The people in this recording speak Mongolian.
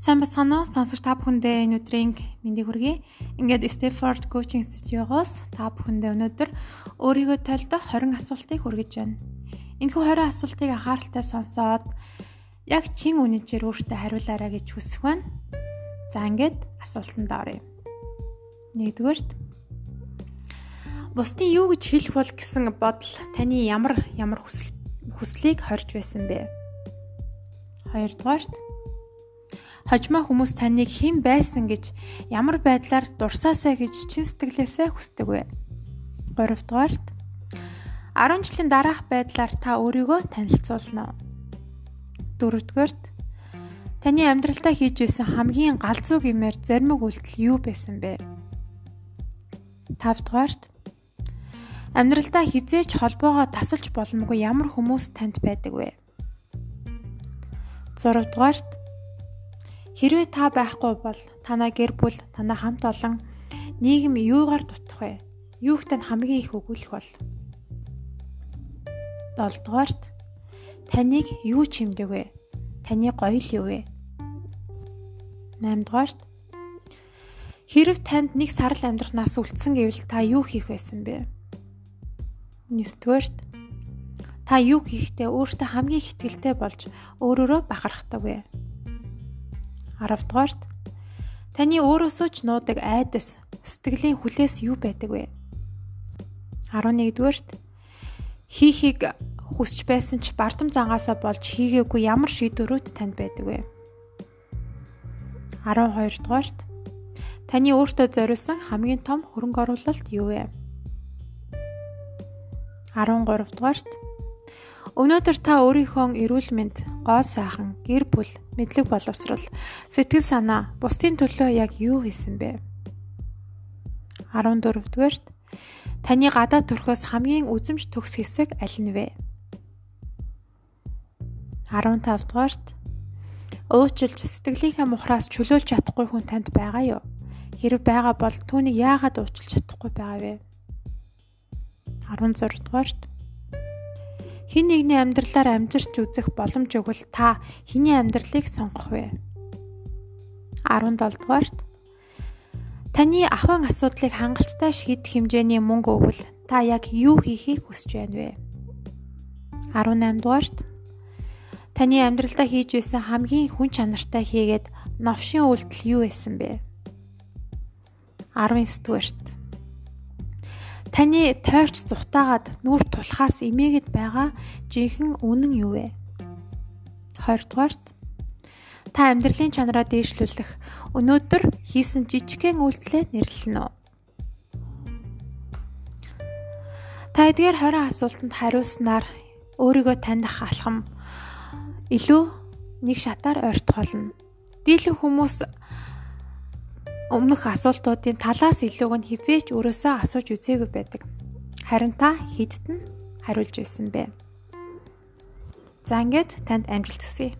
Сайн бацгаана уу? Сонсогч та бүхэндээ энэ өдрийн мэндийг хүргэе. Ингээд Stanford Coaching Studio-гоос та бүхэндээ өнөөдөр өөрийгөө тойлдох 20 асуултыг хүргэж байна. Энэхүү 20 асуултыг анхааралтай сонсоод яг чин үнэнчээр өөртөө хариулаарай гэж хүсэх байна. За ингээд асуултанд оръё. Нэгдүгээрт Бусдын юу гэж хэлэх бол гэсэн бодол таны ямар ямар хүсэл хүслийг хорж байсан бэ? Хоёрдугаарт Хожмоо хүмүүс таныг хэн байсан гэж ямар байдлаар дурсаасаа гэж чин сэтгэлээсээ хүсдэг вэ? 3 дугаарт 10 жилийн дараах байдлаар та өөрийгөө танилцуулна. 4 дугаарт таны амьдралдаа хийж байсан хамгийн галзуу гэмээр зоримог үйлдэл юу байсан бэ? 5 дугаарт амьдралдаа хизээч холбоогоо тасалж боломгүй ямар хүмүүс танд байдаг вэ? 6 дугаарт Хэрвээ та байхгүй бол танаа гэр бүл, танаа хамт олон нийгэм юугаар дутах вэ? Юуг тань хамгийн их өгүүлэх бол? 7 дугаарт таныг юу чимдэг вэ? Таны гоё л юу вэ? 8 дугаарт Хэрв танд нэг сарал амьдрах нас үлдсэн гэвэл та юу хийх байсан бэ? 9 дугаарт та юу хийхдээ өөртөө хамгийн ихтгэлтэй болж өөрөөрөө бахархдаг вэ? 10 дугаарт таны өөрөөсөө ч нуудаг айдас сэтгэлийн хүлээс юу байдаг вэ? 11 дугаарт хийхийг хүсч байсан ч бардам зангаасаа болж хийгээгүй ямар шийдвэрүүд танд байдаг вэ? 12 дугаарт таны өөртөө зориулсан хамгийн том хөрөнгө оруулалт юу вэ? 13 дугаарт Өнөөдөр та өөрийнхөө эрүүл мэнд, гоо сайхан, гэр бүл, мэдлэг боловсрал, сэтгэл санаа, бусдын төлөө яг юу хийсэн бэ? 14-дүгээрт таны гадаад төрхөөс хамгийн үзэмж төгс хэсэг аль нь вэ? 15-дугаарт уучлж сэтгэлийнхээ мухраас чөлөөлж чадахгүй хүн танд байгаа юу? Хэрэг байгаа бол түүнийг яагаад уучлж чадахгүй байгаа вэ? 16-дугаарт Хин нэгний амьдралаар амжирч үзэх боломж өгвөл та хэний амьдралыг сонгох вэ? 17 дугаарт Таны ахын асуудлыг хангалттай шийдэх хэмжээний мөнгө өгвөл та яг юу хийхийг хүсэж байна вэ? 18 дугаарт Таны амьдралдаа хийж байсан хамгийн хүн чанартай хийгээд новшин үйлдэл юу байсан бэ? 19 дугаарт Таны тойрч зүхтаагаад нүүр тулахаас эмээгэд байгаа жинхэнэ үнэн юу вэ? 20 дугаарт та амьдралын чанараа дээшлүүлэх өнөөдөр хийсэн жижигхэн үйлдэлээ нэрлэнэ үү? Та эдгээр 20 асуултанд хариулснаар өөрийгөө таних алхам илүү нэг шатаар ойртох болно. Дийлэн хүмүүс өмнөх асуултуудын талаас илүүг нь хизээч өөрөөсөө асууж үзээгүй байдаг. Харин та нь хариулж байсан бэ? За ингээд танд амжилт хүсье.